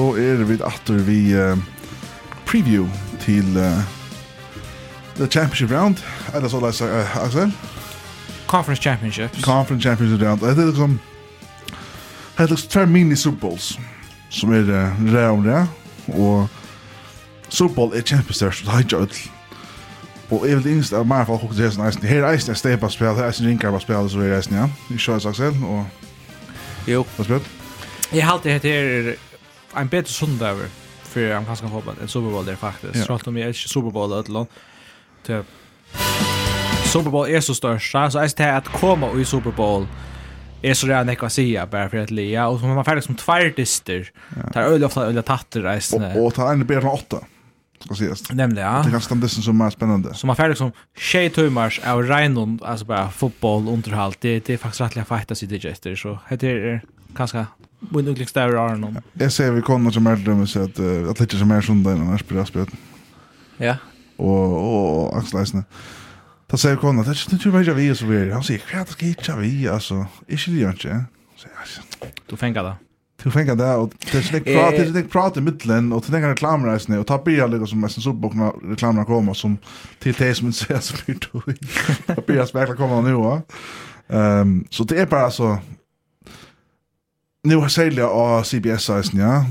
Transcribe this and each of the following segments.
så er vi atter vi uh, preview til uh, The Championship Round. Er det så leis, uh, Axel? Conference Championships. Conference Championship Round. Det er liksom... Det er liksom tver mini Super Bowls som er uh, round, ja. Og Super Bowl er kjempestørst, og det er ikke ødel. Og jeg vil det eneste av meg for til hesten eisen. Her er eisen er stepa spil, her er eisen ringer på spil, så er eisen, ja. Vi kjører, Axel, og... Jo. Hva spil? Jeg halte hette her en bättre söndag för amerikanska fotboll en Super Bowl där faktiskt. Ja. Trots om jag är Super Bowl ett land. Typ. Super Bowl är så störst, så det är att komma i Super Bowl är så där ekva sia bara för att lea och man färdig som tvärdister. Tar öl ofta öl tatter reisne. Och, och ta en bättre än åtta ska ses. Nämligen ja. Det kan stanna det som är spännande. Så man färdig som tjej tummars av Reinund, alltså bara fotboll, underhåll. Det, det är faktiskt rättliga fighters i digester, så det är ganska Min ugliks där är någon. Jag ser vi kommer som är drömmer så att att lite som är söndag innan Aspira spelat. Ja. Och och axlarna. Ta säger kommer det är inte ju vad vi så vi. Han säger jag ska hitta vi alltså. Är det ju inte. Så Du fänger det. Du fänger det och det släck prat det släck prat i mitten och den kan reklamreisen och ta bia lite som mest så bokna reklamerna kommer som till det som inte ser så mycket. Bia speglar kommer nu va. Ehm så det är bara så nu har sälja av CBS sen ja.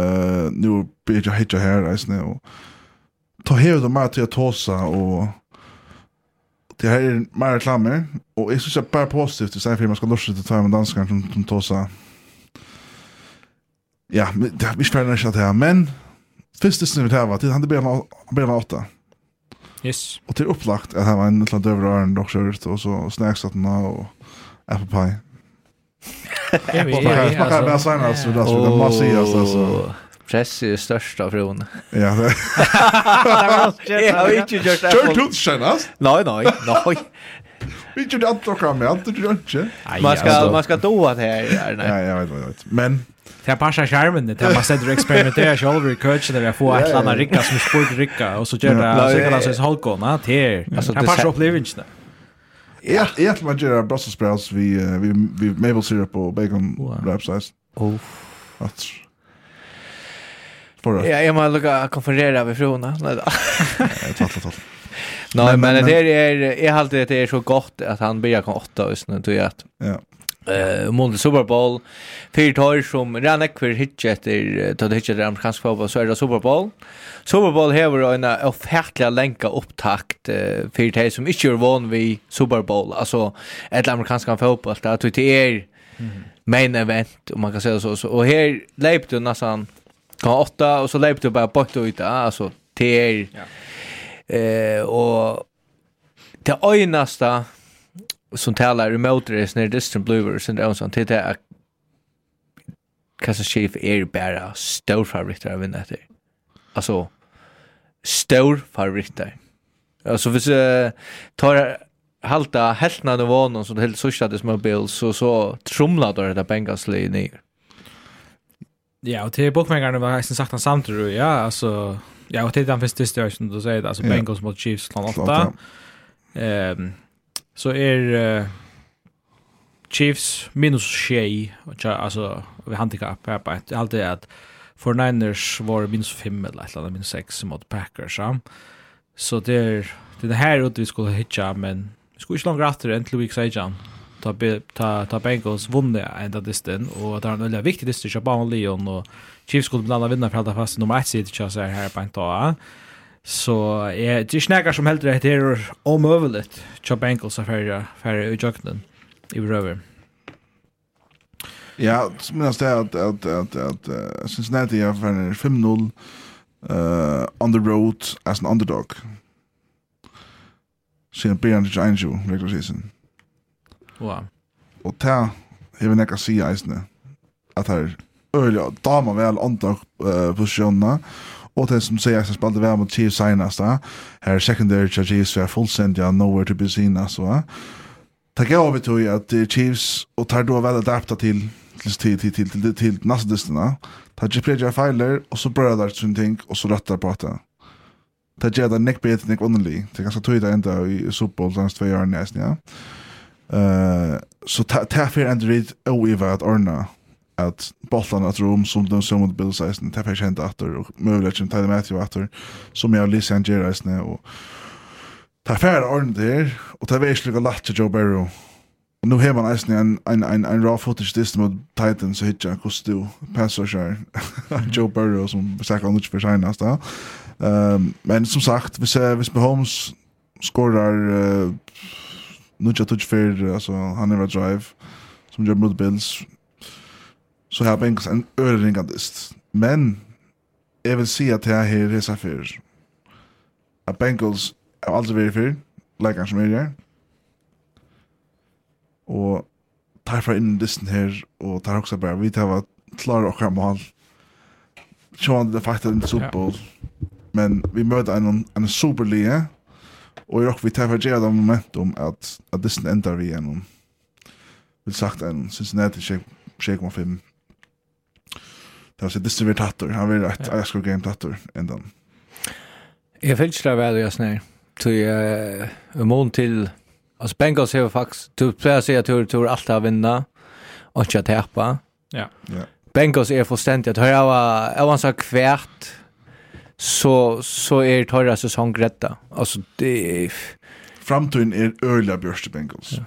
Eh nu blir jag hitcha här sen och ta här de mat till tossa och det här är mer reklamer och jag syns att bara positivt det säger för man ska lossa till time danskar som, som tossa. Ja, det har vi spelar nästan här men första snutt här var det han det blir en åtta. Yes. Och det är upplagt att han var en liten dövr öron dock så och så snacksatna och apple pie. Jag smakar med senare så det skulle man se alltså. Press är av från. Ja. Jag har inte gjort det. Kör tut senast? Nej, nej, nej. Vi gjorde allt och kom med allt och inte. Man ska man ska doa det här nej. Ja, jag vet inte. Men Det passar skärmen det. Man sätter och experimentera själv i coachen där jag får ett annat ricka som är sport ricka och så gör det så kan alltså hålla gåna till. Alltså det passar upplevelsen. Ja, jag vill göra Brussels sprouts vi vi vi maple syrup og bacon wrap size. Oh. Att Ja, jag måste lucka konferera med frona. da. då. Tatt tatt. Nei, men det er, jeg halte det er så gott at han blir kan åtta hvis nu tror. Ja eh mot Super Bowl för tar som ran ekver hitch efter ta det hitch där amerikansk fotboll så är det Super Bowl. Super Bowl har en ofärtliga länka upptakt uh, för de som inte är van vid Super Bowl. Alltså ett amerikanska fotboll där att det är main event om man kan säga så så och här du nästan kan åtta och så löpte du bara bort ut alltså till eh och det öjnaste som talar emot det när distant blue och sen det sånt det är Kassa Chief är bara stor favoriter av vinna det. Alltså stor favoriter. Alltså hvis uh, tar halta heltna det var någon som helt sushat det små Bills så så trumlade det där Bengals ner. Ja, och till bookmakerna var hästen sagt han samt då. Ja, alltså ja, och till den första största då säger det alltså Bengals mot Chiefs klart 8. Ehm så är Chiefs minus 6 alltså vi handikapp här på ett. Allt är att för Niners var minus 5 eller ett eller minus 6 mot Packers ja. så det är det här ut vi skulle hitcha men vi skulle inte långt efter än till week sedan ta ta ta Bengals vunne ända distan och det är en väldigt viktig dist till Leon och Chiefs skulle bland annat vinna för att ta fast nummer 1 sitt så här på en dag Så jeg, det er snakker som heldur at det er omøveligt til Bengals er færre, færre i jøkken i røver. Ja, så minnes det at, at, at, at uh, Cincinnati er færre 5-0 uh, on the road as an underdog. Siden Bayern til 21 regular season. Wow. Og det hever nekka si eisne at her øyla dama vel underdog uh, posisjonene, Och det som sier att spalte vel mot Chiefs senast. Här secondary Chiefs är fullständigt nowhere to be seen. Alltså, Tack jag vet ju att Chiefs och tar då väl adapta till till till till till, til nästa distan. ta ju preja filer och så börjar det sån ting och så rattar på det. ta ju där nick bit nick only. Det kanske tog det ända i fotboll dans två år nästan, ja. Eh så ta ta för Android och Eva orna at bollan att rum som de som mot Bill Sison tappar känt åter och möjligt som Tyler Matthew åter som jag Lisa and Jerry snä och ta färd on där och ta väl lika lätt till Joe Barrow. Och nu har man nästan en en en en raw footage dist mot Titans så hitcha kost du passar så Joe Barrow som sagt om för sig nästa. um, men som sagt vi ser hvis Mahomes skorar uh, nu jag touch för alltså han är drive som gör mot Bills så har Bengals en öreringandist. Men jag vill säga att jag har resa för att Bengals har aldrig varit för läkaren som är där. Och tar för in listen här och tar också bara vi tar vad klara och mål. Sean det faktiskt en Super Bowl. Men vi möter en en superliga och jag vi tar för det momentum att att listen ändrar vi igenom. Vi sagt en Cincinnati 6,5 det var så tattor. han vill ett jag skulle game tattor ändan jag det där väl jag snär till en mån till alltså Bengals har faktiskt typ så att jag tror tror allt att vinna och att täppa. ja. Ja. Bengals är fullständigt att jag var jag var så kvärt så så är det torra säsong rätta alltså det framtiden är öliga Björste Bengals. Ja.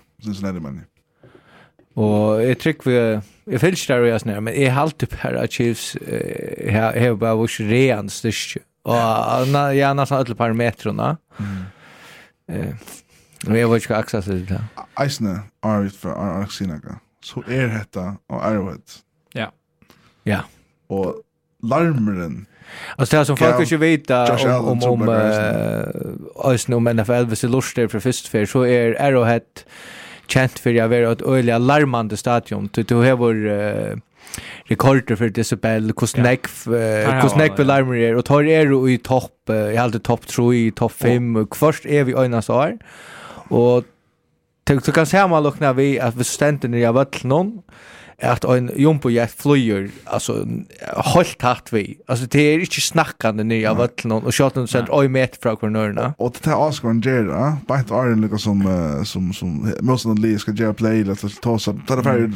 det man och jag tycker vi Jeg fylst der og jeg snir, men jeg halte bare Chiefs har bare vurs rean styrke. Og jeg har nesten alle parametrene. Og jeg vet ikke hva aksa til det. Eisne, Arvid ut fra Arxinaga. Så er dette og Arvid. Ja. Ja. Og larmeren Alltså det som folk inte vet om om om om om NFL, hvis det lustar för först för så är Arrowhead kjent for jeg være et øyelig alarmande stadion. Du, du hever uh, rekorder for Decibel, hvordan jeg yeah. vil larmer er, og tar er i topp, uh, jeg halte topp 3, topp 5, oh. først er vi øyne sår, og du, kan se om man lukner vi at vi stender nere av vøtlen noen, att en jumpo jet flyger alltså helt tätt vi alltså det är inte snackande nya av att någon och shot sent oj met från cornerna och det här Oscar och Gerard bänt Iron lika som som som måste den Lee ska göra play eller ta så det för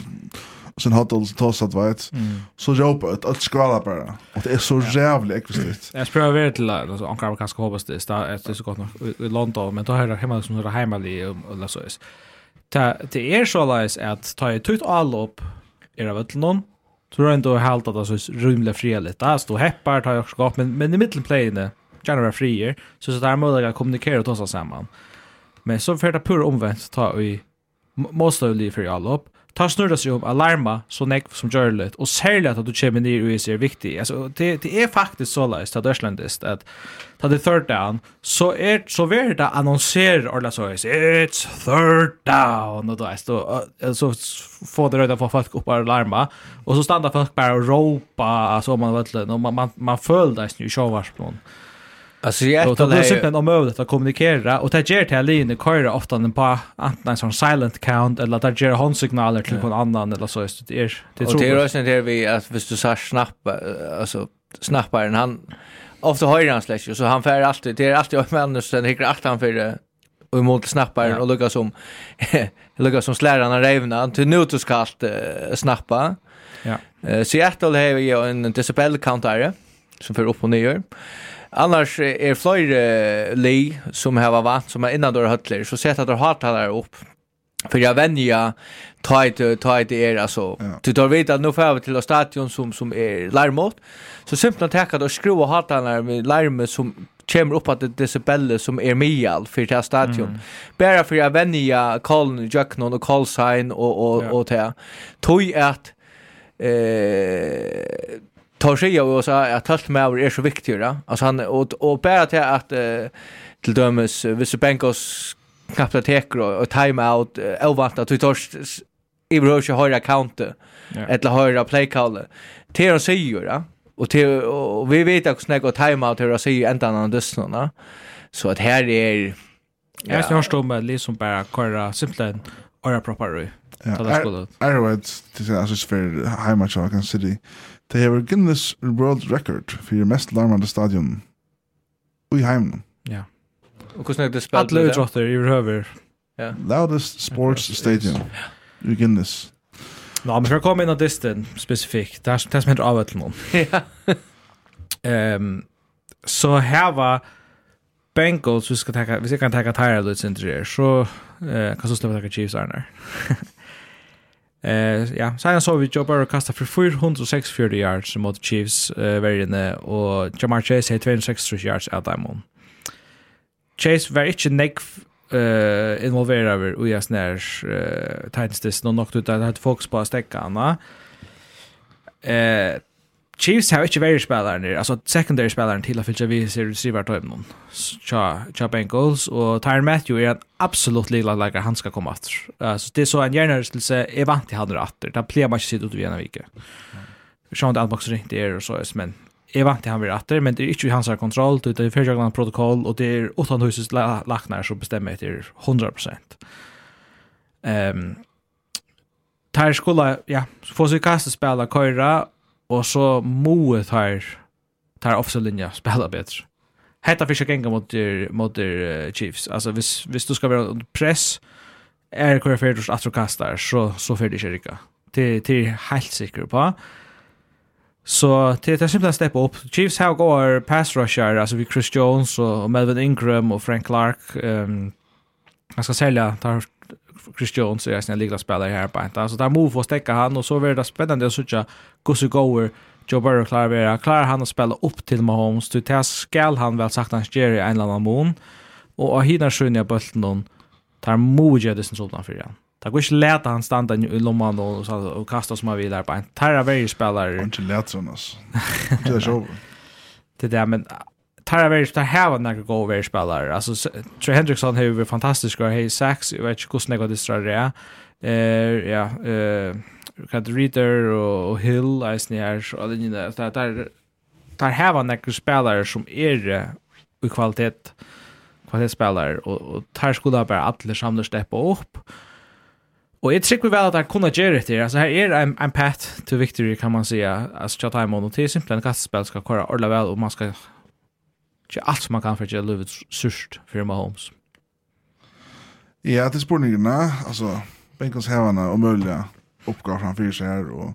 sen har det tossat att vet så jobba ett att skala bara. Och det är så jävligt ekvistigt jag spelar väl till alltså ankar kan kanske hoppas det är det så gott i London men då har det hemma som det hemma i eller så är det är så läs att ta ett tut all upp är väl ötlån. Tror ändå helt halt att det så rymliga fria lite. står då heppar tar jag skap. Men, men i mitten playne vara frier. Så så där måste jag kommunicera och ta samman. Men så för det pur omvänt ta i måste ju för alla upp ta snurra sig om alarma så nek som gör det. Och särskilt att du kommer ner i sig är viktigt. Alltså det, det är faktiskt så läst att Östlandist att ta det third down. Så är så ver det annonserar eller så är it's third down. Och då är det så får det röda för folk upp alarma. Och så stannar folk bara och ropa så man vet inte. Man man, man följer det ju showars på. Alltså jag och det är simpelt omöjligt att kommunicera och det ger till Aline köra ofta en på antingen sån silent count eller där ger hon signaler till någon annan eller så just det är det tror jag. Och det är det vi att hvis du sa snappa alltså snapparen han ofta höjer han slash så han får alltid det är alltid en man sen hickar att han för och emot snapparen och lukar som lukar som slärarna revna till notuskalt uh, snappa. Ja. Seattle har ju en decibel countare som för upp och ner. Annars är flere li som har varit som er innan då høtler, så sett att det har talat upp. För jag vänjer ta ett ta ett är alltså du tar vet att nu får vi till stadion som som är larmot så simpelt att ta och skruva hatarna med larm som kommer upp att decibel som är mial för det stadion. Mm. Bare for jeg jag ja, Colin Jackson och Colsign och och ja. och det. Tog att eh tar sig av oss att helt med är så viktigt då. Alltså han och och bara till att till dömes vis Bengals kapta att teker och time out ovant att vi tar i behöver höra account eller höra play call. Till och säger då Och till och vi vet att snägg och time out hur jag säger ända annan dessna. Så att här är Jag ska förstå med liksom bara köra simpelt och proper. Ja, Arrowhead, alltså för high match Kansas City. Det hever Guinness World Record for mest larmande stadion i heimen. Ja. Og hvordan er det spelt? Alle utrotter i røver. Ja. Loudest sports stadion i Guinness. Nå, men for å komme inn av distan spesifikt, det er det som heter avvettel noen. Ja. um, så her var Bengals, vi skal taka, vi kan taka Tyra Lutz sindri her, så uh, kan så slipper taka Chiefs Arnar. Eh ja, sen så vi Joe Burrow kasta för 446 yards mot Chiefs eh var inne och Jamar Chase hade 26 yards out dem. Chase var inte neck eh involverad över och jag snär eh Titans det nog något utan att fokus på att stäcka Anna. Eh Chiefs har ikke vært spilleren der, altså secondary spilleren til å fylle vi ser receiver til noen. Tja Bengals, og Tyron Matthew er en absolutt lilla lager han skal komme etter. Altså, det er så en hjernerystelse, jeg vant til han der etter, da pleier man ikke sitte ut i en av vike. Sean Dalbox ringte er og så, men jeg vant til han der etter, men det er ikke hans kontroll, det er fyrtjøkland protokoll, og det er utan husets lakner som bestemmer etter 100%. Um, Tyre skulle, ja, få seg kastet spille køyre, og så moe tar tar offside linja spela bättre. Hetta fiska gänga mot der, mot der, uh, Chiefs. Alltså hvis, hvis du ska vara under press är det korrekt för att kasta kastar så så för det kyrka. Till till helt säker på. Så till det simpelt step upp. Chiefs har går pass rusher alltså vi Chris Jones och Melvin Ingram och Frank Clark ehm um, jag ska sälja tar Chris Jones är en liga spelare här på inte. Alltså där move och stäcka han och så blir det spännande att se hur så går Joe Burrow klarar vera. Klarar han att spela upp till Mahomes, du tar skall han väl sagt han Jerry en annan mån. Och och hinner sjönja bulten då tar Moja det som sådant för igen. Det går inte lätt att han stanna i lomman och, och, och kasta som han vill där på en. Tarra varje spelare. Inte lätt sådant alltså. Det är så. Det där men Tarra Verish, där här var några goda Verish-spelare. Alltså, Trey Hendrickson har ju fantastiskt fantastisk och har sex, jag vet inte hur snägga det är. Ja, eh Cat Reader och, og Hill ni här så den där där där där har var några spelare som er i kvalitet, kvalitetsspelare, och och tar skulle bara alla samla steppa upp. Och jag tycker väl att det kunne göra det. Alltså här är en, en path to victory, kan man säga. Alltså tja time og til simpelthen kastspel ska köra ordla väl och man ska ikke alt som man kan for ikke livet sørst for Mahomes. Ja, til spurningene, altså, Bengals hävarna og mulige uppgåva framför sig här och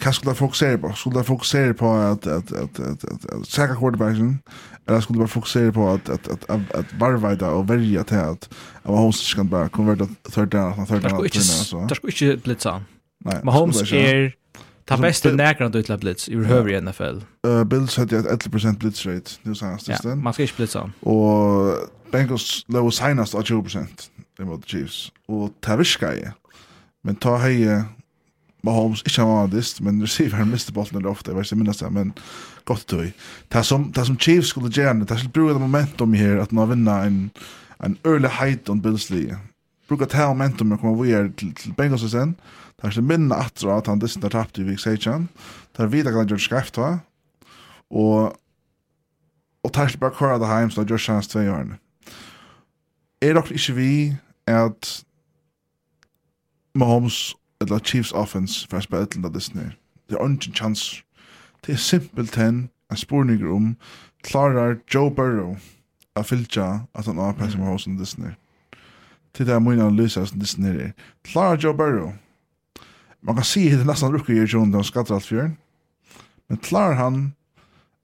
kan skulle fokusera på? Skulle jag fokusera på att att att att att, att säkra quarterbacken eller skulle jag fokusera på att att att att, att varva och välja till att Mahomes kan bara konvertera third down, third down. Det skulle inte blitza. Nej. Mahomes är Ta bästa näkran då utla blitz i över i NFL. Uh, Bills hade ett 11% blitz rate nu senast. Ja, man ska inte blitza. Och Bengals låg senast 20% emot Chiefs. Och Tavish Guy Men ta hei Mahomes, ikke han var dist, men receiver miste bollen eller ofte, jeg vet ikke minnes det, men godt tøy. Det som, det som Chiefs skulle gjerne, det skulle bruke det momentum her, at nå vinna en, en early height on Bills lige. Bruka det momentum når kommer vi her til, til Bengals og sen, det skulle minne atra at han distan har tapt i Vik Seichan, det er videre kan han gjøre skreft va, og og det skulle bare køre det heim, så det gjør sjans tve hjørne. Er dere ikke vi at Mahomes eller Chiefs offense for å spille til Disney. Det er ikke en chans. Det er simpelthen en spurning om klarar Joe Burrow a fylgja at han har med Mahomes og Disney. Til det er mye analyser som Disney er. Klarar Joe Burrow. Man kan si det nesten rukker i Jon da han skattar alt fjøren. Men klarer han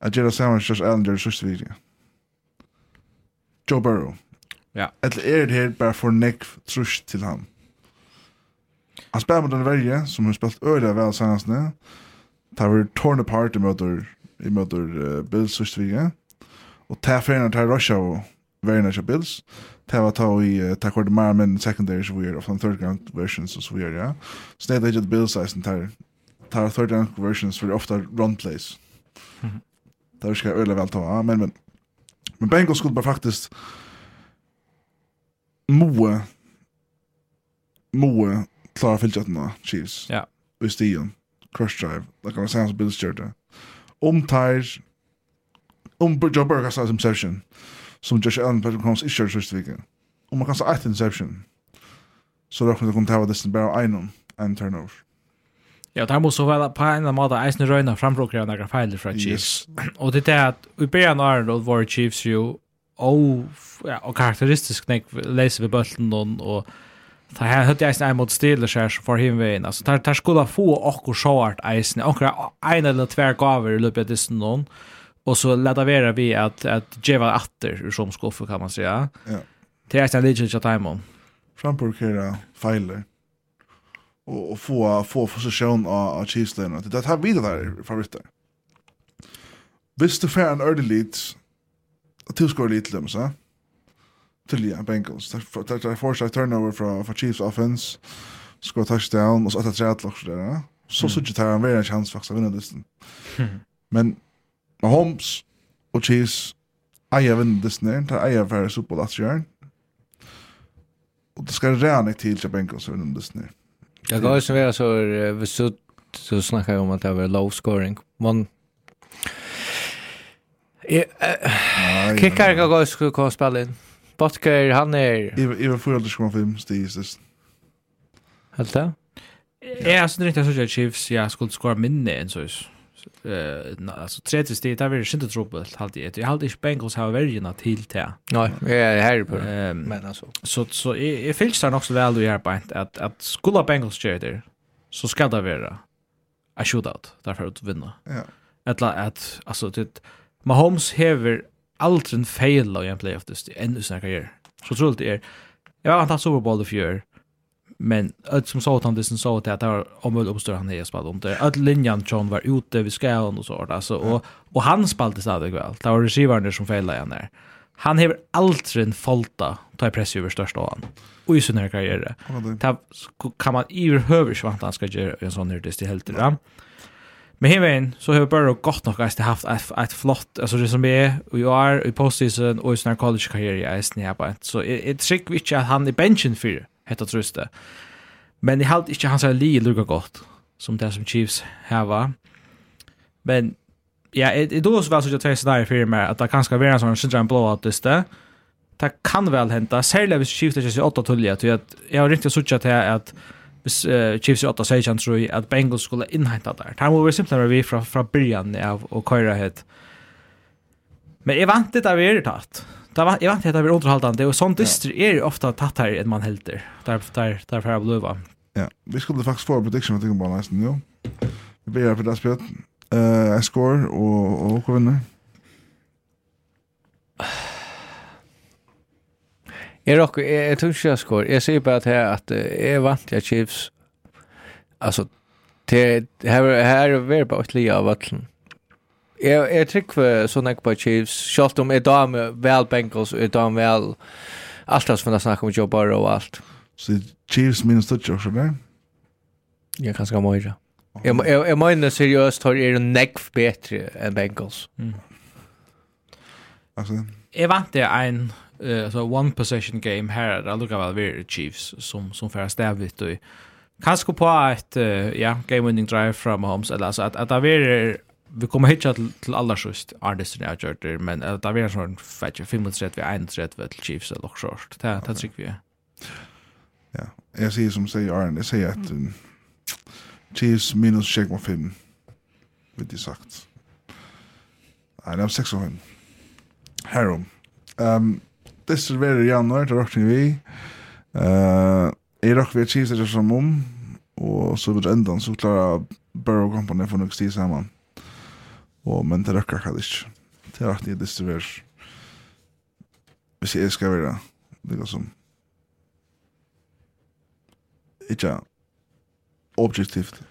at gjøre sammen med Josh Allen gjør det sørste video. Joe Burrow. Ja. Eller er det her bare for nekv trus til han? Han spelar mot en värje som har spelat öra väl senast nu. Tar vi torn apart i möter i möter uh, Bills sist vecka. Och tar förna tar Russia och värjena kör Bills. Tar vad ta i uh, tar kort mer men secondary så vi weird of some third round versions så vi weird ja. Så det är det Bills sen tar tar third round versions för ofta run plays. Mm -hmm. Där ska öra väl ta men men men Bengals skulle bara faktiskt Moe Moe klara fylgjattene, Chiefs. Ja. Og i stien, crush drive, like kan være Bills gjør. Om tær, om Joe Burke har sagt interception, som Josh Allen Patrick Mahomes ikke gjør det siste viken. Om man kan sa et interception, så råkner det kun til å av dessen bare en en turnover. Ja, det måste vara på en eller måte eisen røyna frambrukere några feiler fra Chiefs. Og det er at i begynnelsen av året var Chiefs jo og, ja, og karakteristisk nek leser vi bøtten og, og Det här hade jag snarare mot Steelers här för himvägen. Alltså där där skulle få och och short isen. Och en eller två gåvor löpet det någon. Och så laddar vi vi att att var åter som skoffer kan man säga. Ja. Det är en lite chat time om. Framporkera filer. Och, och få få position av av Chiefs lane. Det vi vidare där favoriter. Visst du får en early leads. Och tillskor lite dem så till ja, Bengals. Det är forsa turnover från för Chiefs offense. Score touchdown och så att träd lock där. Så så gick det en väldigt chans faktiskt att vinna det. Men Mahomes och Chiefs I have in this name, I have very super last year. Och det ska räna till till Bengals under this name. Jag går som vi så vi så så snackar om att det var low scoring. Man Kickar kan gå kunna spela in. Botker, han er... Jeg var for aldrig skoen film, stig sist. Helt det? Jeg synes ikke jeg synes Chiefs, jeg skulle skåre minne enn Eh, Alltså 30 steg, det var inte trubbelt halvt ett. Jag hade inte Bengals har värjena till det. Nej, jag är här på det. Men alltså. Så, så är fylls där också väl du gör på att, att skulle Bengals göra det så ska det vara a shootout därför att vinna. Ja. Eller att, alltså, det, Mahomes hever aldrig en fail av en playoff det är sin karriär. Så tror det är. Jag har tagit Super Bowl i fjör. Men allt som sa att han disen sa att det var omöjligt uppstår han är spalt om det. Allt linjan John var ute vid skallen och sådär. Alltså, och, och han spalte stadig väl. Det var receivern som failade han där. Han hever aldrig en folta ta i press över största av han. Och i sin här karriär. Det kan man i överhuvud inte vanta han ska göra en sån dyst i helt. Ja. Men här vägen så har Burrow gott nog att haft ett, ett flott, alltså det som är och jag är i postseason och i sin college-karriär jag är snäpp. Så jag tycker inte att han är benchen för heter tröste. Men jag har inte hans li lukar gott som det som Chiefs var Men ja, det då så väl så jag tar scenarier för mig att det kan ska vara en sån syndrom blowout just det. Det kan väl hända, särskilt om Chiefs är 28 tulliga, att jag har riktigt suttit här att hvis uh, Chiefs i 8 16 tror jeg at Bengals skulle innhenta der. Det må være simpelthen vi fra, fra byrjan av å køyre hit. Men jeg vant det av er tatt. Det var, jeg vant det av er underholdende, og sånn dyster er jo ofte tatt her enn man helter. Der, der, der fra Bluva. Ja, vi skulle faktisk få en prediction, jeg tenker bare nesten, jo. Vi ber her for det spjøt. Uh, jeg scorer, og, og hva vinner? Uh, Jeg rock, jeg, jeg tror ikke jeg skår. Jeg sier bare til at jeg er vant til Chiefs. Altså, til, her, her er vi bare et lia av vatten. Jeg, jeg trykker sånn jeg på Chiefs, selv om jeg damer vel Bengals, jeg damer vel alt det som jeg snakker om Joe Burrow og alt. Så Chiefs minus touch også, eller? Jeg kan skal møyre. Jeg, jeg, jeg mener seriøst, har er nekv betre enn Bengals. Mm. Altså, jeg vant det en eh så one possession game här där lukar väl vi Chiefs som som får stävligt och kanske på ett ja game winning drive from Holmes eller alltså att att det är vi kommer hitcha till, till alla sjöst Arnesten jag gjort men att det är sån fetch 35 vi 31 till Chiefs eller short. det det tycker vi Ja, jag säger som säger Arne, jag säger att um, Chiefs minus 6,5 vet det sagt. Nej, det var 6,5. Härom. Um, distribuerer i januar det rockning vi. Uh, jeg rock vi er cheese som om, og så vidt enda så klarer Burrow Company for nok sti sammen. Og, men det rocker kan ikke. Det er at jeg distribuerer. Hvis jeg skal være det som ikke objektivt,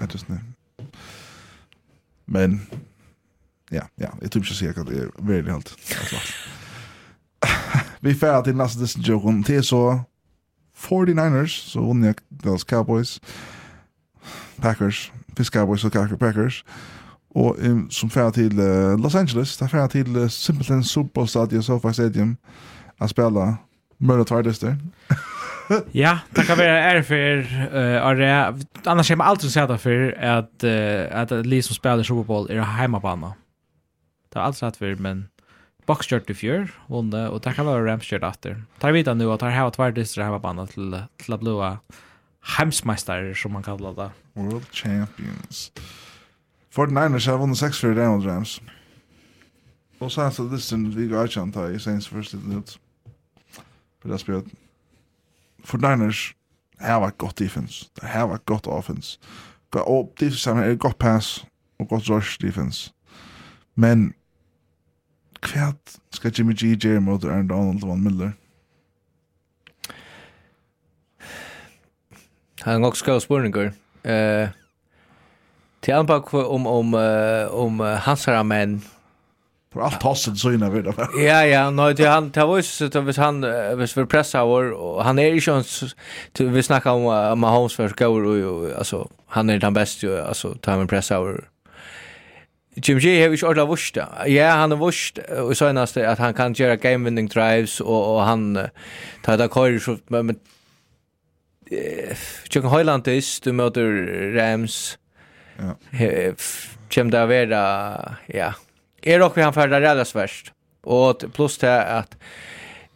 etter sånn. Men, ja, ja, jeg tror ikke jeg sier at det er veldig helt. Vi färrar til nästa Disney Det til så 49ers, så vunner jeg Dallas Cowboys, Packers, Fisk Cowboys og Packers. Packers. og um, som fer til uh, Los Angeles, der fer til uh, Simpleton Super Bowl Stadium, SoFi Stadium, a spela Mörda Tvardister. ja, det kan være är for uh, Arre. annars kommer allt som säger för at, uh, at Lee som spelar Super Bowl är hemmabana. Det har alltid sagt för men Boxkjørt i fjør, vunne, og det kan være Ramskjørt etter. Tar vita nu at her har tvær dystre hjemmebane til, til å bli heimsmeister, som man kallar det. World Champions. 49ers har vunnet 6 for det Rams. Og så er det listen vi går ikke antar i Saints først litt ut. For det er spjøt. 49ers har vært godt defense. Det har vært godt offense. Og defense er godt pass og godt rush defense. Men kvært ska Jimmy G gjøre mot Aaron Donald og Von Miller? Han har också skal spørninger. Eh, till han bare om, om, om uh, hans herre menn. For alt hasset så innan vi då. ja, ja, no, til han, til han var jo hvis han, hvis vi pressa vår, og han er ikke hans, vi snackar om uh, Mahomes för skår, og, alltså, han är den bästa, altså, til han vi pressa vår, Jim G har ju ordla vurst. Ja, han har vurst, og så ennast att han kan göra game-winning drives, og, och han tar det kör så, men Tjøkken är du möter Rams, Ja. Jim där vara ja, er vi han färdar redas värst. og pluss till at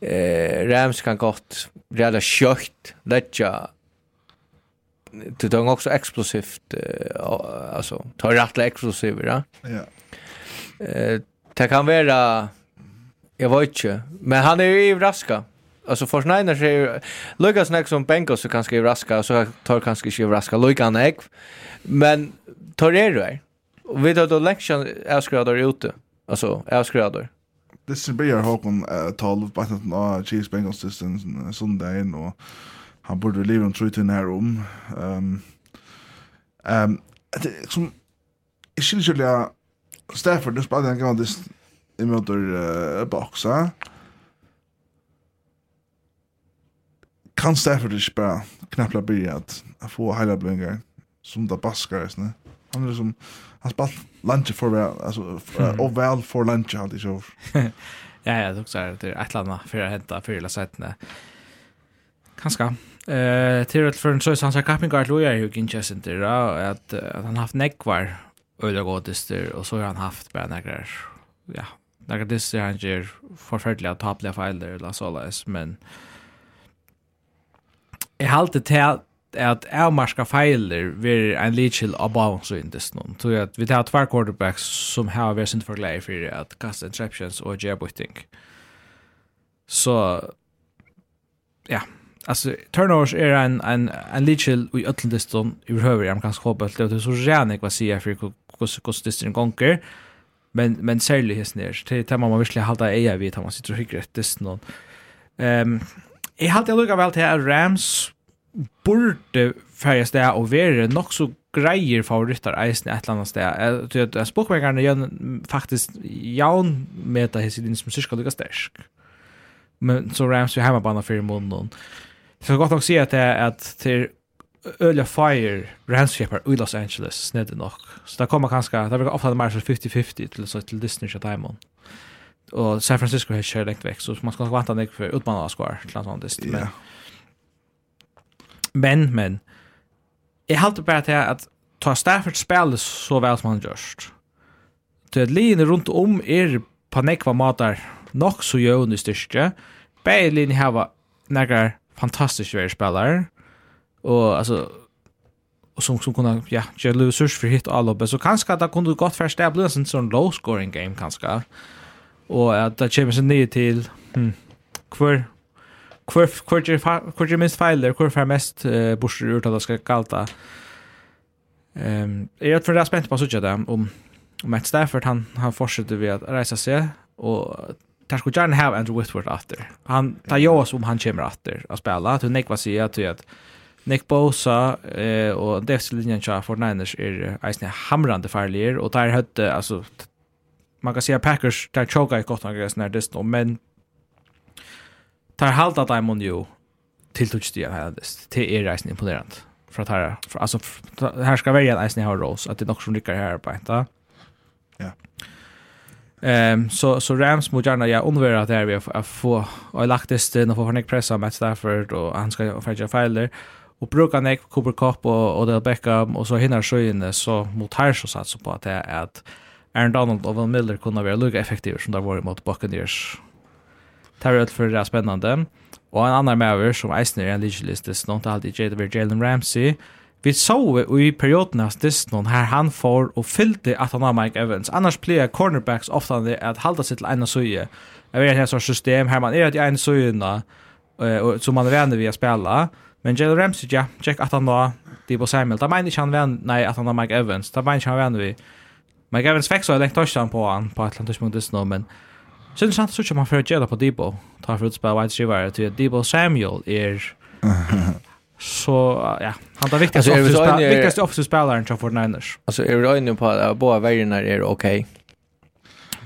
eh, Rams kan godt redas kjøkt, letja det är också explosivt eh, alltså tar rätt explosivt ja. Ja. Eh det kan vara jag vet inte men han är ju raska. Alltså för Schneider säger Lucas Neck som Bengals så kanske är raska så tar kanske inte raska Lucas Neck men tar det där. Och vi tar då lektion är skradar ute. Alltså är skradar. Det blir Håkon 12 på att nå Chiefs Bengals systems sundagen och han borde leva en ut i här om. Ehm ehm det som är skulle skillnaden Stafford nu spelade han gång det i motor uh, boxa. Kan Stafford inte bara knappla börja att få hela blungar som det baskar är nu. Han är som han spalt lunch för väl alltså och väl för lunch alltid så. Ja ja, det också är det ett landa för att hämta för hela sätten. Kanske. Eh, till att för en sån här kappingar tror jag ju inte center att att han haft neckvar öde godister och så har han haft bara några ja, några det han ger förfärliga tapliga filer eller så läs men jag håller till at avmarska feiler vir en litchil in this noen. Så at vi tar två quarterbacks som har vært sint glädje for at kasta interceptions og gjør think Så, ja, alltså turnovers är en en en litchel i ötteldiston överhuvud i kanske hoppas det är så jävligt vad säger för hur hur distin gånger men men särskilt hästen är det tar man verkligen hålla eja vid att man sitter och hyggrar distin ehm jag hade jag lukar väl till Rams borde färjas det och vara nog så grejer favoritter eisen ett annat sted. Jag tror att spokmäkarna gör faktiskt jaun med det här som syska lika stärsk. Men så Rams vi hemma bara för fyra. Så jag kan gott nog se att det är att till Ölja Fire Ranskipar i Los Angeles snedde nok. Så det kommer kanskje, det blir ofta mer som 50-50 til, så, til Disney og Diamond. Og San Francisco har ikke lengt vekk, så man skal vante den for utmannen av skvar til en sånn Disney. Yeah. Men, men, jeg halte bare til at ta Stafford spillet så vel som han gjørst. Til at linje rundt om er på nekva matar nok så jøvn i styrke, bare her var nekkar fantastisk värre spelare. Och alltså och som som kunde ja, ge resurser för hit alla uppe så kanske att det kunde gått för stäbla en sån low scoring game kanske. Och att det kommer sig ner till hm kvar kvar kvar kvar minst feiler, kvar för mest uh, borster ur att ska kalta. Ehm um, jag är för det spänt på så tjata om om Matt Stafford han han fortsätter vi att resa sig och tar skulle gärna ha Andrew Whitworth efter. Han tar ju oss om han kommer efter att spela. Att Nick vad säger att att Nick Bosa eh och defensiven tjänar för Niners är isen hamrande farligare och där hade alltså man kan säga Packers där choka i gott några gräs när det men tar halta Diamond ju till touchstigen här det till är isen imponerande för att här alltså här ska välja isen har Rose att det nog som rycker här på inte. Ja. Yeah. Ehm så så Rams mot gärna ja undrar att det vi har få och lagt det sten och få Nick pressa Matt Stafford och han ska fetcha filer och bruka Nick Cooper Cup och och Del Beckham och så hinner så in så mot här så satt så på att det är att Aaron Donald och Will Miller kunde vara lika effektiva som där var mot Buccaneers. Tar ut för det spännande. Och en annan med som Eisner är en legislist, det är inte alltid Jade Jalen Ramsey vi så i perioden av Disney her han får og fyllde at han har Mike Evans. Annars pleier cornerbacks ofte at halda seg til ene søye. Jeg vet ikke sånn system her man er at en ene søyene uh, som man venner vi å spille. Men Jalen Ramsey, ja, tjekk at han då, Debo Samuel. Da mener ikke han venner, nei, at han har Mike Evans. Da mener ikke han venner vi. Mike Evans fikk så jeg lengt touchdown på han på et eller annet tidspunkt Disney, men så er det sant at man får gjøre på Debo. Ta for å spille wide receiver til Debo Samuel er... så ja, han tar viktigast alltså, offensive spelaren, viktigast offensive spelaren för Niners. Alltså är du inne på att båda värjorna är okej.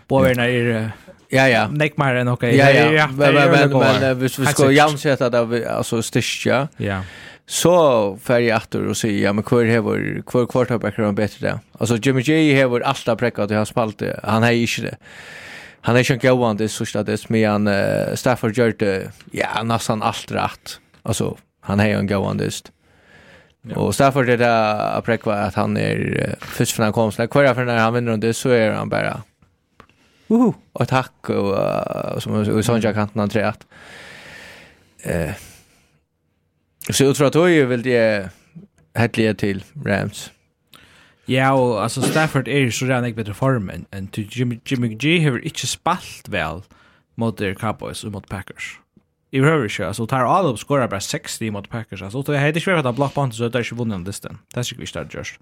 Båda värjorna är Ja ja. Nick mer än okej. Ja ja. Men men men hvis vi ska jämsätta det alltså styrka. Ja. Så får jag åter och säga, ja men kvar här var kvar quarterbacker är bättre där. Alltså Jimmy G här var alltid präckat i hans spalte. Han är inte det. Han är inte gående så stad det men han Stafford gör det, ja nästan allt rätt. Alltså han har ju en gående just. Ja. Och Stafford är det där Aprekva att han är uh, först för när han kom så kvar för när han vinner om det så är han bara Woho, och tack och uh, som som jag kan han att eh så jag tror att då jag väl det hettliga till Rams. Ja, og altså Stafford er jo så redan ikke bedre form enn en Jimmy, Jimmy G har ikke spalt vel mot Cowboys og mot Packers i behöver inte. Alltså tar alle opp skorar bare 60 mot Packers. Alltså det ikke inte för att Black Panthers så där ikke vunnet den listan. Det er ikke vi starta just.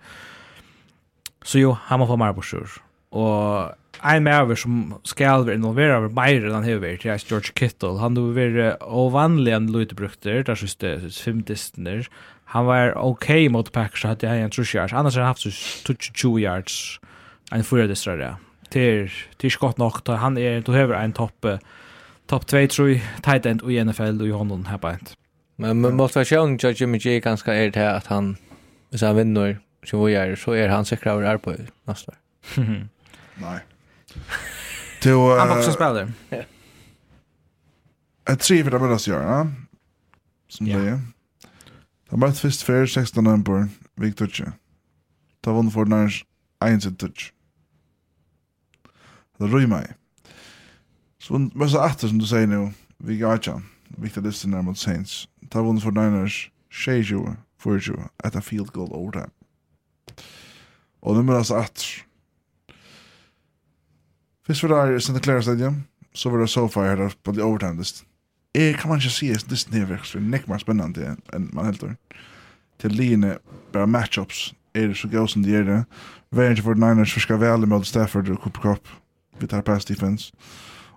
Så jo, han må få mer på sjur. Og en med over som skal være involveret over mer enn han har vært, det er George Kittle. Han har vært ovanlig enn Lloyd brukter, der synes det er fem distner. Han var ok mot Packers, så hadde jeg en trus yards. Annars har han haft 22 yards, en fyra distner, ja. Det er ikke godt nok, han er, du har en toppe, topp 2 tror tight end i NFL och i honom här på ett. Men motivation till Jimmy G ganska är det att han hvis han vinner så vad gör så är han säker över är på nästa år. Nej. Du uh, han också spelar. Jag tror vi det med oss göra. Som det är. Det var först för 16 november vi gikk Victor. Ta vann för när 1 touch. Det rymmer mig. Så men så efter som du säger nu, vi gacha. Victor Listen där mot Saints. Ta vunnen for Niners, Sheju, Furju, at a field goal overtime. Og nu är så att Fyrst var det Santa Clara Stadium, så var det SoFi här på the overtime list. Jag kan man inte se att det är verkligen mycket mer spennende enn man helt tror. Til linje, bare matchups, er det så gøy som de är det. Värgen for Niners for förskar väl emot Stafford og Cooper Cup. Vi tar pass defense.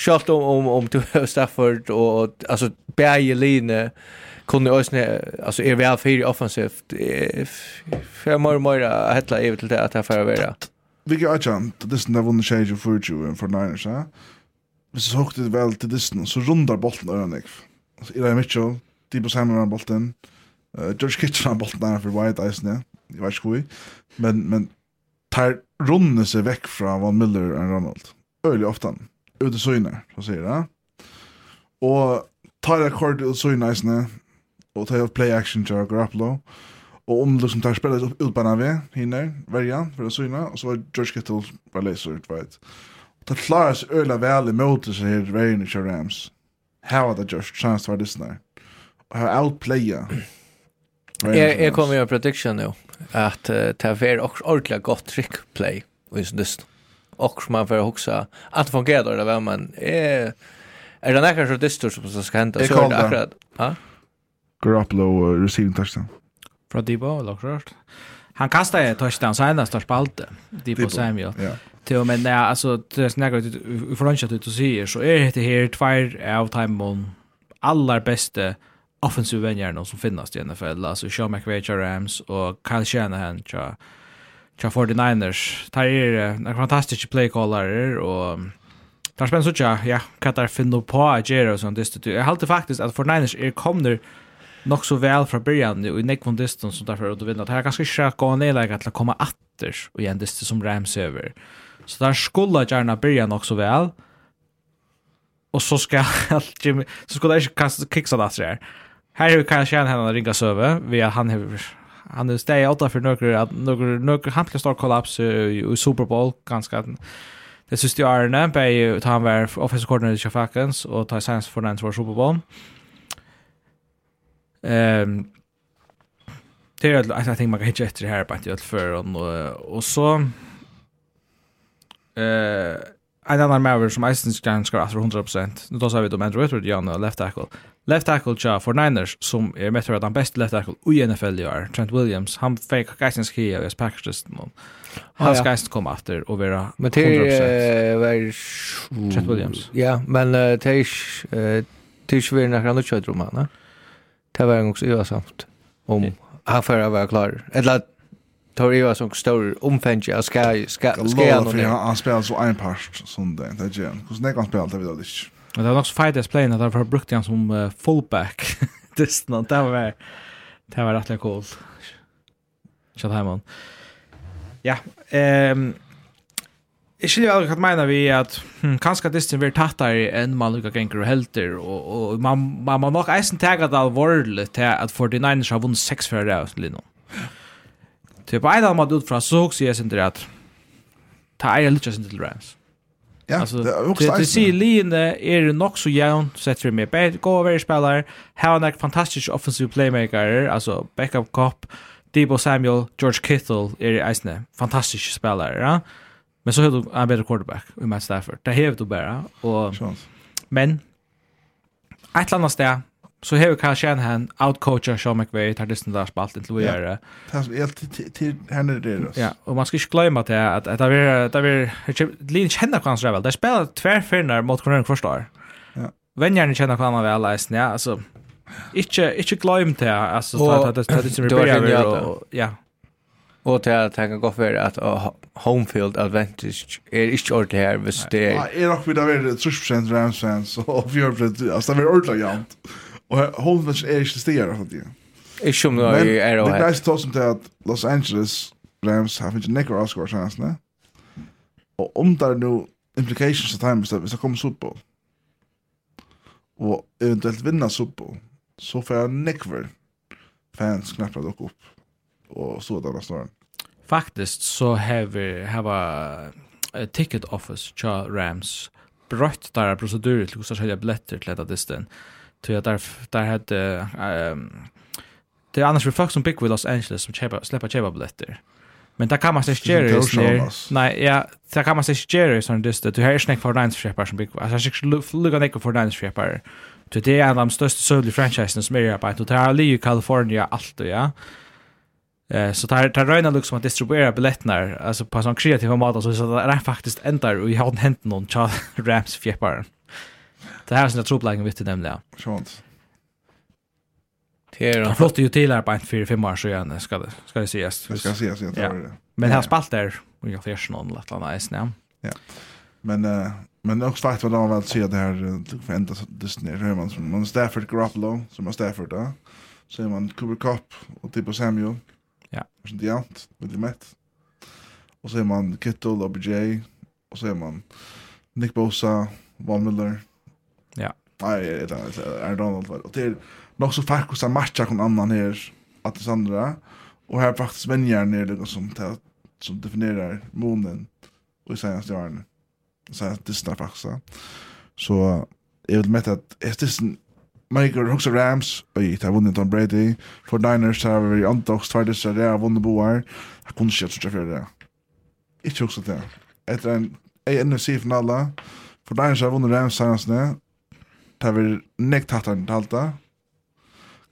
Sjalt om om om du Stafford och alltså Berge Line kunde ösne alltså är väl för offensivt för mer mer hetta evigt till det att här får vara. Vi kan ikke chant. Det är den vunnen change för ju for Niners, ja. Hvis så högt det väl till det så rundar bolten Örnek. Alltså Eli Mitchell, Debo Samuel har bolten, uh, George Kitchen har bolten där for White Ice, ja. Jeg vet ikke hvor Men men tar runne seg vekk fra Van Miller og Ronald. Öjligt ofta ut i syner, så sier det. Og tar jeg kort ut i syner eisne, og tar jeg play action til Garoppolo, og om du som tar spillet opp utbanna ved, hinner, verja, for å syne, og så var George Kittle bare leser ut, veit. Og tar klarer seg øyla vel i møte seg her verjen i kjør Rams. Her var det George, chans til å være dissene. Og her outplaya. Jeg, jeg kommer jo prediction nå, at uh, det er ordentlig godt trickplay, og i sin dissene och man får också att fungera då där man är är det näkar så distor som ska hända så är det akkurat. Ja. Garoppolo receiving touchdown. Från Debo lockrart. Han kastade ett touchdown så ända står spalte. Debo Samuel. Ja. Till men nej alltså det är snägt ut från ut att säger så är det här tvär av timon allar bästa offensiva vänner som finns i NFL alltså Sean McVay Rams och Kyle Shanahan tja tja 49ers. Det er en fantastisk playcaller og det er spennende sånn, ja, hva det er finne på å gjøre og sånn distrikt. Jeg halte faktisk at 49ers er kommer nok så vel fra början og i nekvån distance som derfor er å vinne. Det er ganske ikke gå ned leget til å komme atter og igjen distance som Rams over. Så der skulle gjerne börja nok så vel og så skal Jimmy, så skulle jeg ikke kiksa det her. Her er vi kanskje en henne ringa søve, ved at han har han är steg åtta för några några några stor kollaps i Super Bowl ganska det syns ju är när på han var offensive coordinator i Falcons och tar Saints för den var Super Bowl. Ehm Det är jag tänker man kan hitta efter det här på ett öll för och, och så eh en annan maver som eisen kan granskar at 100%. Nu då sa vi om Andrew Whitworth, Jan och left tackle. Left tackle tja for Niners som är med att han bäst left tackle i NFL i år. Trent Williams, han fick geisen skia i Packers just nu. Han ska inte komma efter och vara 100%. Men det är... Trent Williams. Ja, men det är inte... Det är inte vi när han har kört romanen. Det var en gång så samt om han får vara klar. Eller tar ju sån stor omfänge av ska ska ska han han spelar så en part som det det gör. Hur snägt han spelar det vill det. Men det var också fighters playing att därför brukte han som uh, fullback. det var det var det var rätt coolt. Shut Hammond. Ja, ehm Jeg skiljer aldri hva mener vi at hm, kanskje at disten blir tattere enn man lukka genker og helter, og, og man, man må nok eisen tega det alvorlig til at 49ers har vunnet 6 fyrir av Lino. Till på en annan måte utifrån så också jag synd att ta är lite synd till Rams. Ja, alltså, det är också Det ser linje är det nog så jämnt sett för mig. Bad go över spelare, har en fantastisk offensiv playmaker, alltså backup cop, Debo Samuel, George Kittle är isne fantastisk spelare, ja. Men så har du en bättre quarterback i Matt Stafford. Det har du bara och men ett annat steg så har Kyle Shanahan outcoacha Sean McVay tar det där spalt till inte är det. Tas helt till henne det då. Ja, och man ska inte glömma det att att det är det är Lin känner kan så väl. Det spelar tvärfinnar mot Cornell Crostar. Ja. Vänjarna känner kvar man väl läst, ja, alltså inte inte glöm det alltså att att det det som är repair och ja. Och det att tänka gå för att home field advantage är inte ordentligt här visst det. Ja, är också vidare 30% Rams fans så avgör det alltså det är ordentligt jämnt. Og Holmes er ikke til stier av det. Ikke om det er Arrowhead. Men det er ikke som til at Los Angeles Rams har finnet nekker avskår sjansene. Og om det er noe implications av time, hvis det kommer Super Bowl, og eventuelt vinna Super Bowl, så får jeg nekker fans knapper dere opp og så där nästa år. Faktiskt så har vi har ticket office cha Rams brött där procedurer till att sälja biljetter till detta distan tror jag där där hade ehm det är annars för folk som big with Los Angeles som köpa släppa köpa biljetter. Men där kan man sig göra Nej, ja, där kan man se Jerry som just det. Du har snack för dance köpa som big. Alltså jag lugga ner för dance Så Det är en av de största sövliga franchisen som är i arbetet. Och Det här ligger i California allt ja. Eh så tar tar Ryan liksom att distribuera biljetterna alltså på sån kreativa mat så så det är faktiskt ändar och jag har hänt någon Rams fjäppar. Det här är sådana troplägen vitt i nämligen. Sånt. Det är flott ju till här på en 4-5 år så sedan, ska det, ska det sägas. Det ska sägas, jag tror ja. det. Men här spalt där, och jag färs någon lätt annan nice, ja. Ja. Men, uh, men också faktiskt vad de väl säger det här, för ända Disney, hör man som, man Stafford Garoppolo, som är Stafford, ja. Så är man Cooper Cup och typ Samuel. Ja. Och sånt jämt, väldigt mätt. Och så är man Kittle, OBJ, och så är man Nick Bosa, Von Miller, Ja. Nej, det är Donald var. Och det är nog så fokus att matcha kon annan här att det andra och här faktiskt vänjer ner det som som definierar månen och sen stjärnan. Så att det står faktiskt. Så jag vill mäta att är det en Michael Hooks Rams och jag har vunnit Tom Brady för Niners har vi antags tvärdes där har vunnit boar. Jag kunde inte så för det. Inte också det. Efter en NFC-finala för Niners har vunnit Rams senast nu det var nekt hattar enn halta.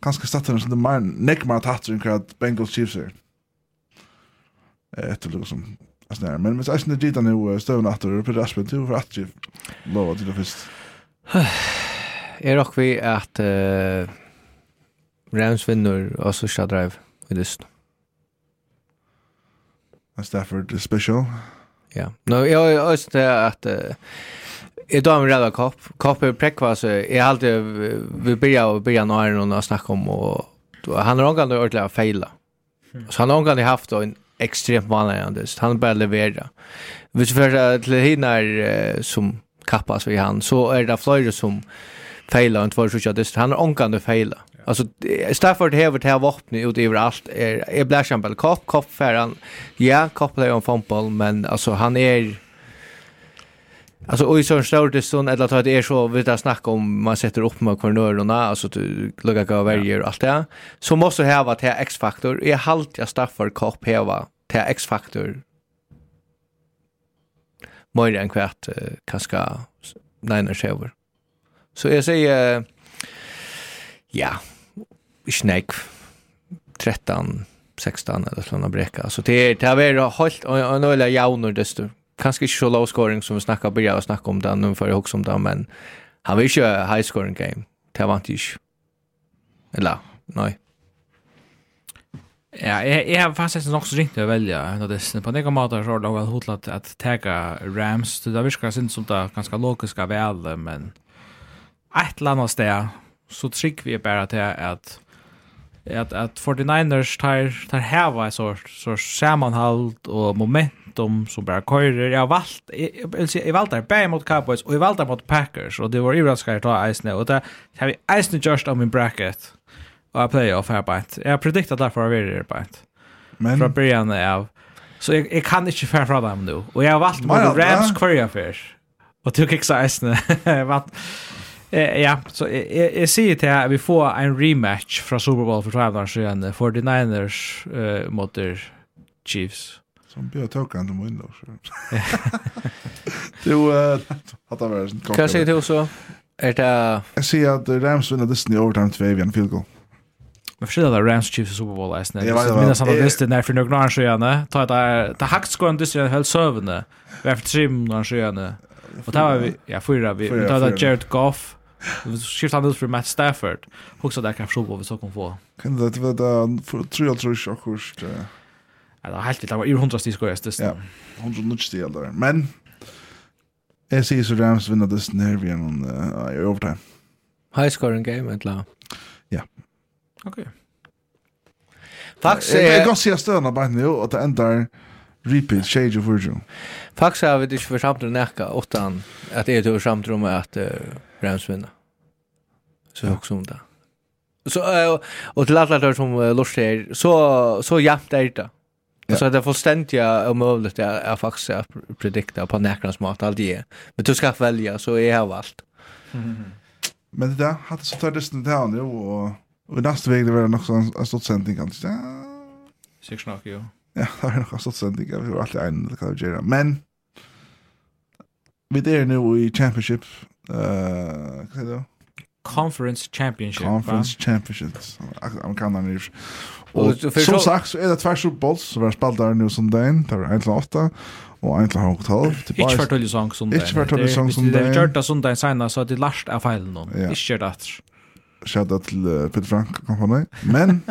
Kanskje stattar som det mer, nekt mer hattar enn hva Bengals Chiefs er. Etter lukk som snær. Men hvis jeg er dit han jo støvn hattar, og Peter Aspen, du får ikke lova til det først. Er ok vi at uh, Rams vinner og Susha Drive i dysten. Stafford special. Ja. Nå, jeg har også det at Jag då med röda kopp. Kopp är präckva så jag har alltid vi börjar och börjar när någon har snackat om och han har någon gång ordentligt fejla. Så han har någon gång haft en extremt vanlig Han bara Hvis Vi för till hinner som kappas vi han så är det fler som fejla och två sjutton dist. Han har onkande fejla. Alltså Stafford Hever till vapnet ut över allt är är Blashambel kopp kopp färran. Ja, kopplar ju om fotboll men alltså han är Alltså och i sån stort sån eller att det är så vi där snackar om man sätter upp med kornörerna alltså du lugga gå varje och allt det. Så måste ha vara till X-faktor. Är halt jag staffar kopp här va till X-faktor. Mer än kvart kanske nej när. Så jag säger ja, snack 13 16 eller såna bräcka. Så det är det varit helt en öle jaunor desto kanske inte så low scoring som vi snackar börja och snacka om det, nu får jeg om det, men han vill ju high scoring game, det vant ikke. Eller, nej Ja, jeg, jeg har faktisk nok så ringt til å velge en av disse. På nega måte så har det vel hodlet at tega Rams. Det virker sin som det ganske logisk av alle, men et eller annet sted så trygg vi bare til at at at 49ers tar tar heva en sort så samanhalt og moment momentum som bara køyrer. Jag har valt, jag vill säga, jag valde bara mot Cowboys och jag valde mot Packers. Och det var överraskande att ta Eisne. Och det har vi Eisne just av min bracket. Och jag playoff här på ett. Jag har prediktat därför att jag vill på ett. Men... Från början av. Så jag, jag kan inte färra från dem nu. Och jag har valt mot Rams kvarja först. Och du kicksar Eisne. Vart... Eh, ja, så jag, jag säger till att vi får en rematch från Super Bowl för 12 år sedan. 49ers eh, mot Chiefs. Som blir jag tåkan till mun då. Du, hatt av världen. Kan säga till så? Är det... Jag ser att Rams vinner Disney i overtime 2 vid en field goal. Men förstår det Rams Chiefs Super Bowl är snäll. Jag minns han visste när för några år sedan. Ta ett ta hackt skor en Disney helt sövande. Varför trim några år sedan. Och där var vi ja fyra vi ta där Jared Goff. Skift han ut för Matt Stafford. Också det kan förstå vad vi så kan få. Kan det vara där för tror eller tror jag Ja, det Eller helt vidt, det var i hundra stig skoja stist. Ja, hundra nutt stig eller. Men, jeg sier så Rams vinner dist nere vi gjennom uh, i overtime. High scoring game, eller? Ja. Ok. Faktisk... Jeg kan si at støna bare nå, at det ender repeat, shade of virgin. Faktisk har vi ikke for samtidig nekka, åttan, at jeg tog samtidig om at uh, Rams vinner. Så jeg også om det. Så, uh, og til alle som uh, lort her, så, så jæmt er det. Ja. Så det är fullständigt omöjligt att faktiskt predikta på näkrans mat allt det. Men du ska välja så är jag valt. Men det där hade så tar det sen där nu och och nästa vecka det var nog sån en sorts sändning kanske. Sikkert nok, jo. Ja, det var nok en sending, vi var alltid en det kan göra. Men vi er nu i championship eh uh, hva säger du? Conference Championship. Conference va? Championships. I'm kind of Og, og som sagt, så er det tvers opp bolls, som er spalt der nu som dagen, det er 1-8, og 1-12. Ikke for tølje sang som dagen. Ikke for tølje sang som dagen. Det er gjørt av som dagen senere, så er det lart av feilen nå. Ikke gjørt at. etter. Kjære til Peter Frank-kampanjen. Men...